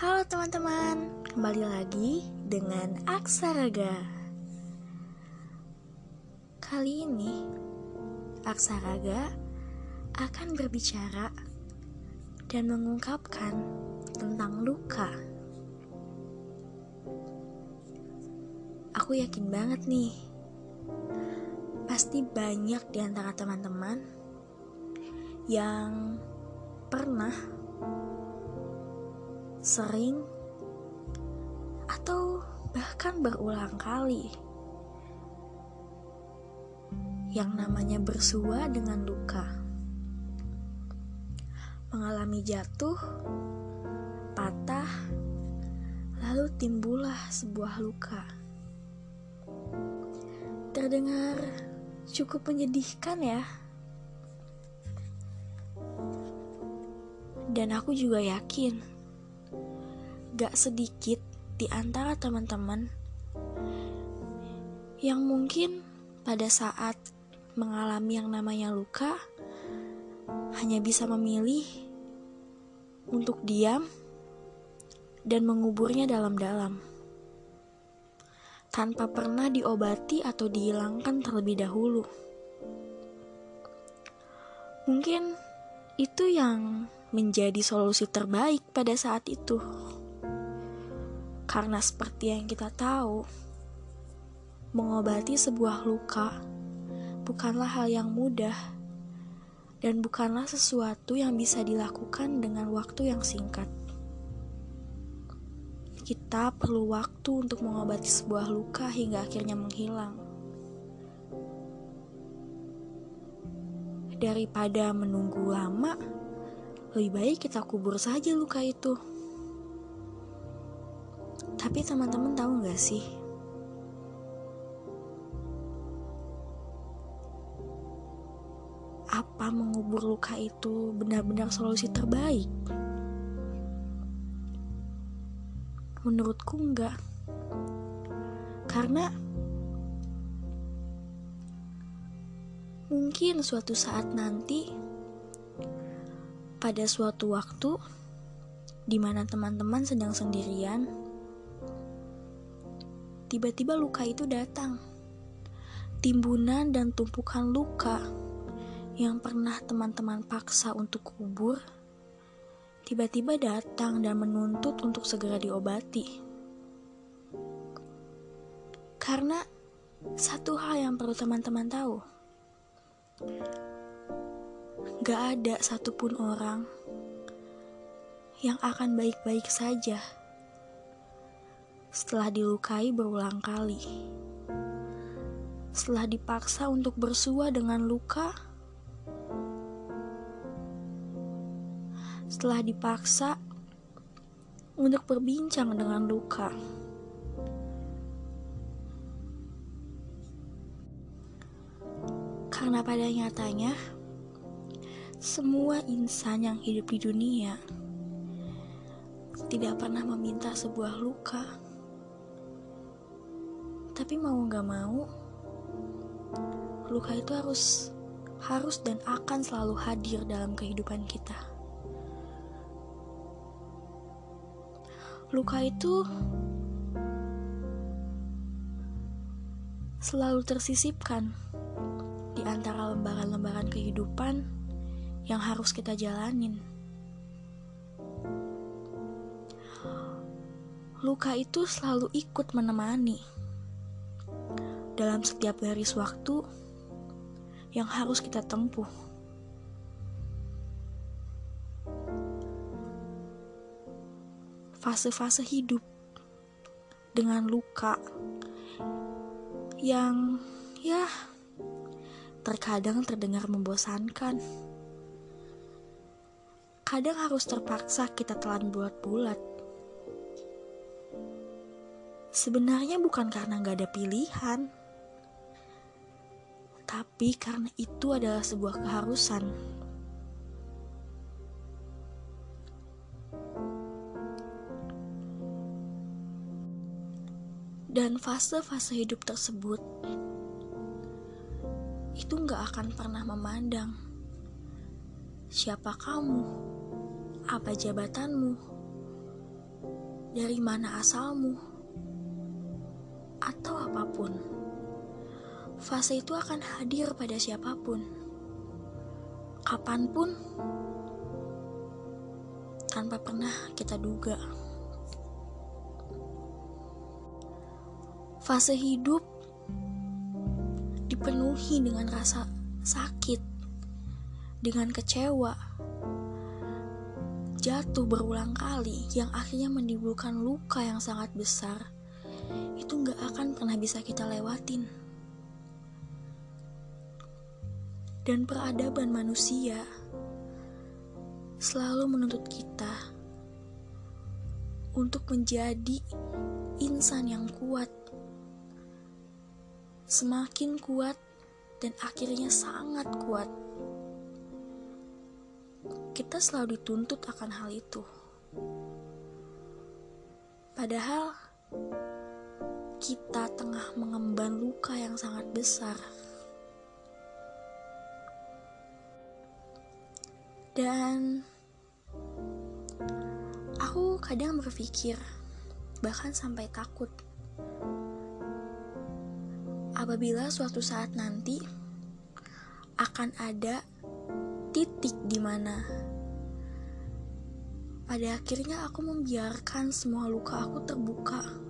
Halo teman-teman, kembali lagi dengan Aksaraga. Kali ini, Aksaraga akan berbicara dan mengungkapkan tentang luka. Aku yakin banget nih, pasti banyak di antara teman-teman yang pernah sering atau bahkan berulang kali. Yang namanya bersua dengan luka mengalami jatuh patah lalu timbullah sebuah luka. Terdengar cukup menyedihkan ya. Dan aku juga yakin gak sedikit di antara teman-teman yang mungkin pada saat mengalami yang namanya luka hanya bisa memilih untuk diam dan menguburnya dalam-dalam tanpa pernah diobati atau dihilangkan terlebih dahulu. Mungkin itu yang menjadi solusi terbaik pada saat itu. Karena seperti yang kita tahu, mengobati sebuah luka bukanlah hal yang mudah dan bukanlah sesuatu yang bisa dilakukan dengan waktu yang singkat. Kita perlu waktu untuk mengobati sebuah luka hingga akhirnya menghilang. Daripada menunggu lama, lebih baik kita kubur saja luka itu. Tapi teman-teman tahu gak sih? Apa mengubur luka itu benar-benar solusi terbaik? Menurutku enggak. Karena mungkin suatu saat nanti pada suatu waktu di mana teman-teman sedang sendirian tiba-tiba luka itu datang. Timbunan dan tumpukan luka yang pernah teman-teman paksa untuk kubur, tiba-tiba datang dan menuntut untuk segera diobati. Karena satu hal yang perlu teman-teman tahu, gak ada satupun orang yang akan baik-baik saja setelah dilukai berulang kali. Setelah dipaksa untuk bersua dengan luka, setelah dipaksa untuk berbincang dengan luka. Karena pada nyatanya, semua insan yang hidup di dunia tidak pernah meminta sebuah luka. Tapi mau gak mau, luka itu harus harus dan akan selalu hadir dalam kehidupan kita. Luka itu selalu tersisipkan di antara lembaran-lembaran kehidupan yang harus kita jalanin. Luka itu selalu ikut menemani dalam setiap garis waktu yang harus kita tempuh. Fase-fase hidup dengan luka yang ya terkadang terdengar membosankan. Kadang harus terpaksa kita telan bulat-bulat. Sebenarnya bukan karena gak ada pilihan, tapi karena itu adalah sebuah keharusan. Dan fase-fase hidup tersebut itu gak akan pernah memandang siapa kamu, apa jabatanmu, dari mana asalmu, atau apa pun. Fase itu akan hadir pada siapa pun, kapan pun, tanpa pernah kita duga. Fase hidup dipenuhi dengan rasa sakit, dengan kecewa, jatuh berulang kali yang akhirnya menimbulkan luka yang sangat besar, itu nggak akan pernah bisa kita lewatin. Dan peradaban manusia selalu menuntut kita untuk menjadi insan yang kuat semakin kuat dan akhirnya sangat kuat. Kita selalu dituntut akan hal itu. Padahal kita tengah mengemban luka yang sangat besar. Dan aku kadang berpikir, bahkan sampai takut apabila suatu saat nanti akan ada titik di mana pada akhirnya aku membiarkan semua luka aku terbuka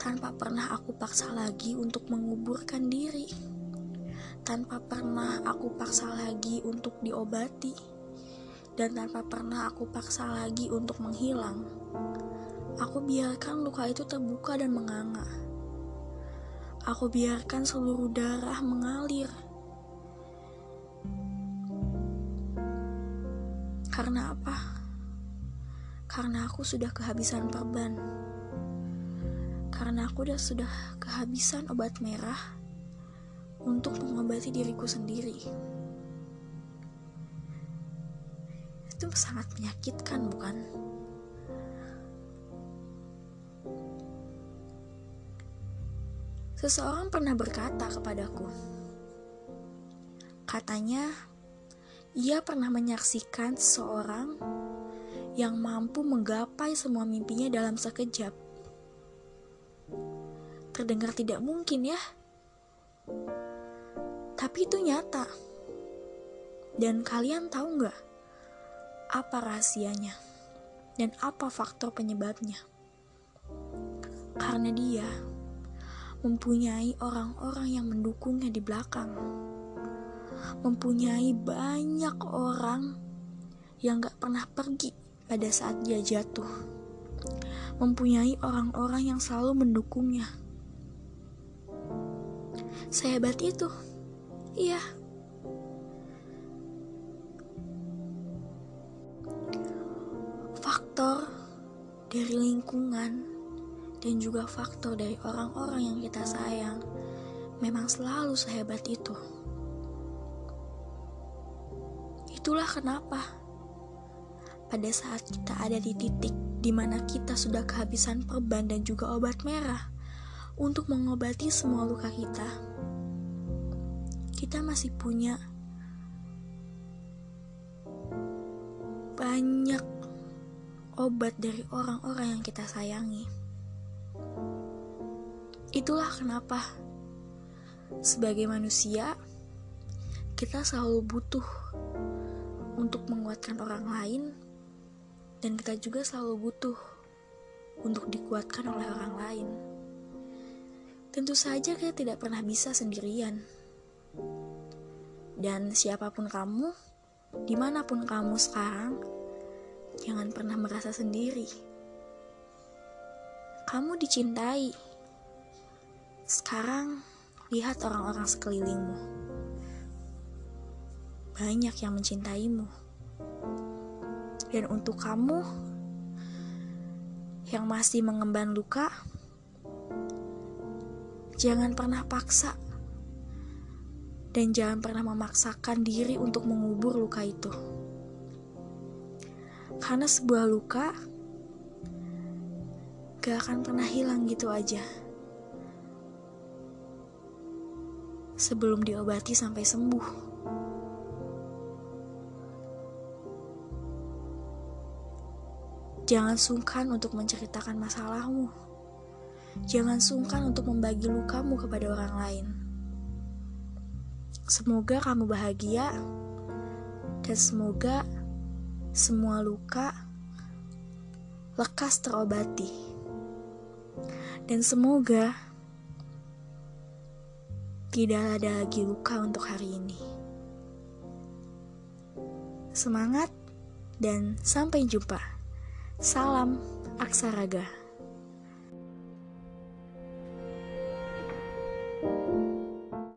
tanpa pernah aku paksa lagi untuk menguburkan diri tanpa pernah aku paksa lagi untuk diobati dan tanpa pernah aku paksa lagi untuk menghilang aku biarkan luka itu terbuka dan menganga Aku biarkan seluruh darah mengalir. Karena apa? Karena aku sudah kehabisan perban. Karena aku sudah sudah kehabisan obat merah untuk mengobati diriku sendiri. Itu sangat menyakitkan, bukan? Seseorang pernah berkata kepadaku, katanya ia pernah menyaksikan seseorang yang mampu menggapai semua mimpinya dalam sekejap. Terdengar tidak mungkin ya, tapi itu nyata. Dan kalian tahu nggak apa rahasianya dan apa faktor penyebabnya? Karena dia mempunyai orang-orang yang mendukungnya di belakang, mempunyai banyak orang yang gak pernah pergi pada saat dia jatuh, mempunyai orang-orang yang selalu mendukungnya. Sehebat itu, iya. Faktor dari lingkungan dan juga faktor dari orang-orang yang kita sayang memang selalu sehebat itu. Itulah kenapa pada saat kita ada di titik di mana kita sudah kehabisan perban dan juga obat merah untuk mengobati semua luka kita, kita masih punya banyak obat dari orang-orang yang kita sayangi. Itulah kenapa, sebagai manusia, kita selalu butuh untuk menguatkan orang lain, dan kita juga selalu butuh untuk dikuatkan oleh orang lain. Tentu saja kita tidak pernah bisa sendirian, dan siapa pun kamu, di mana pun kamu sekarang, jangan pernah merasa sendiri. Kamu dicintai sekarang, lihat orang-orang sekelilingmu. Banyak yang mencintaimu. Dan untuk kamu yang masih mengemban luka, jangan pernah paksa dan jangan pernah memaksakan diri untuk mengubur luka itu. Karena sebuah luka gak akan pernah hilang gitu aja. sebelum diobati sampai sembuh. Jangan sungkan untuk menceritakan masalahmu. Jangan sungkan untuk membagi lukamu kepada orang lain. Semoga kamu bahagia dan semoga semua luka lekas terobati. Dan semoga tidak ada lagi luka untuk hari ini. Semangat dan sampai jumpa. Salam Aksaraga.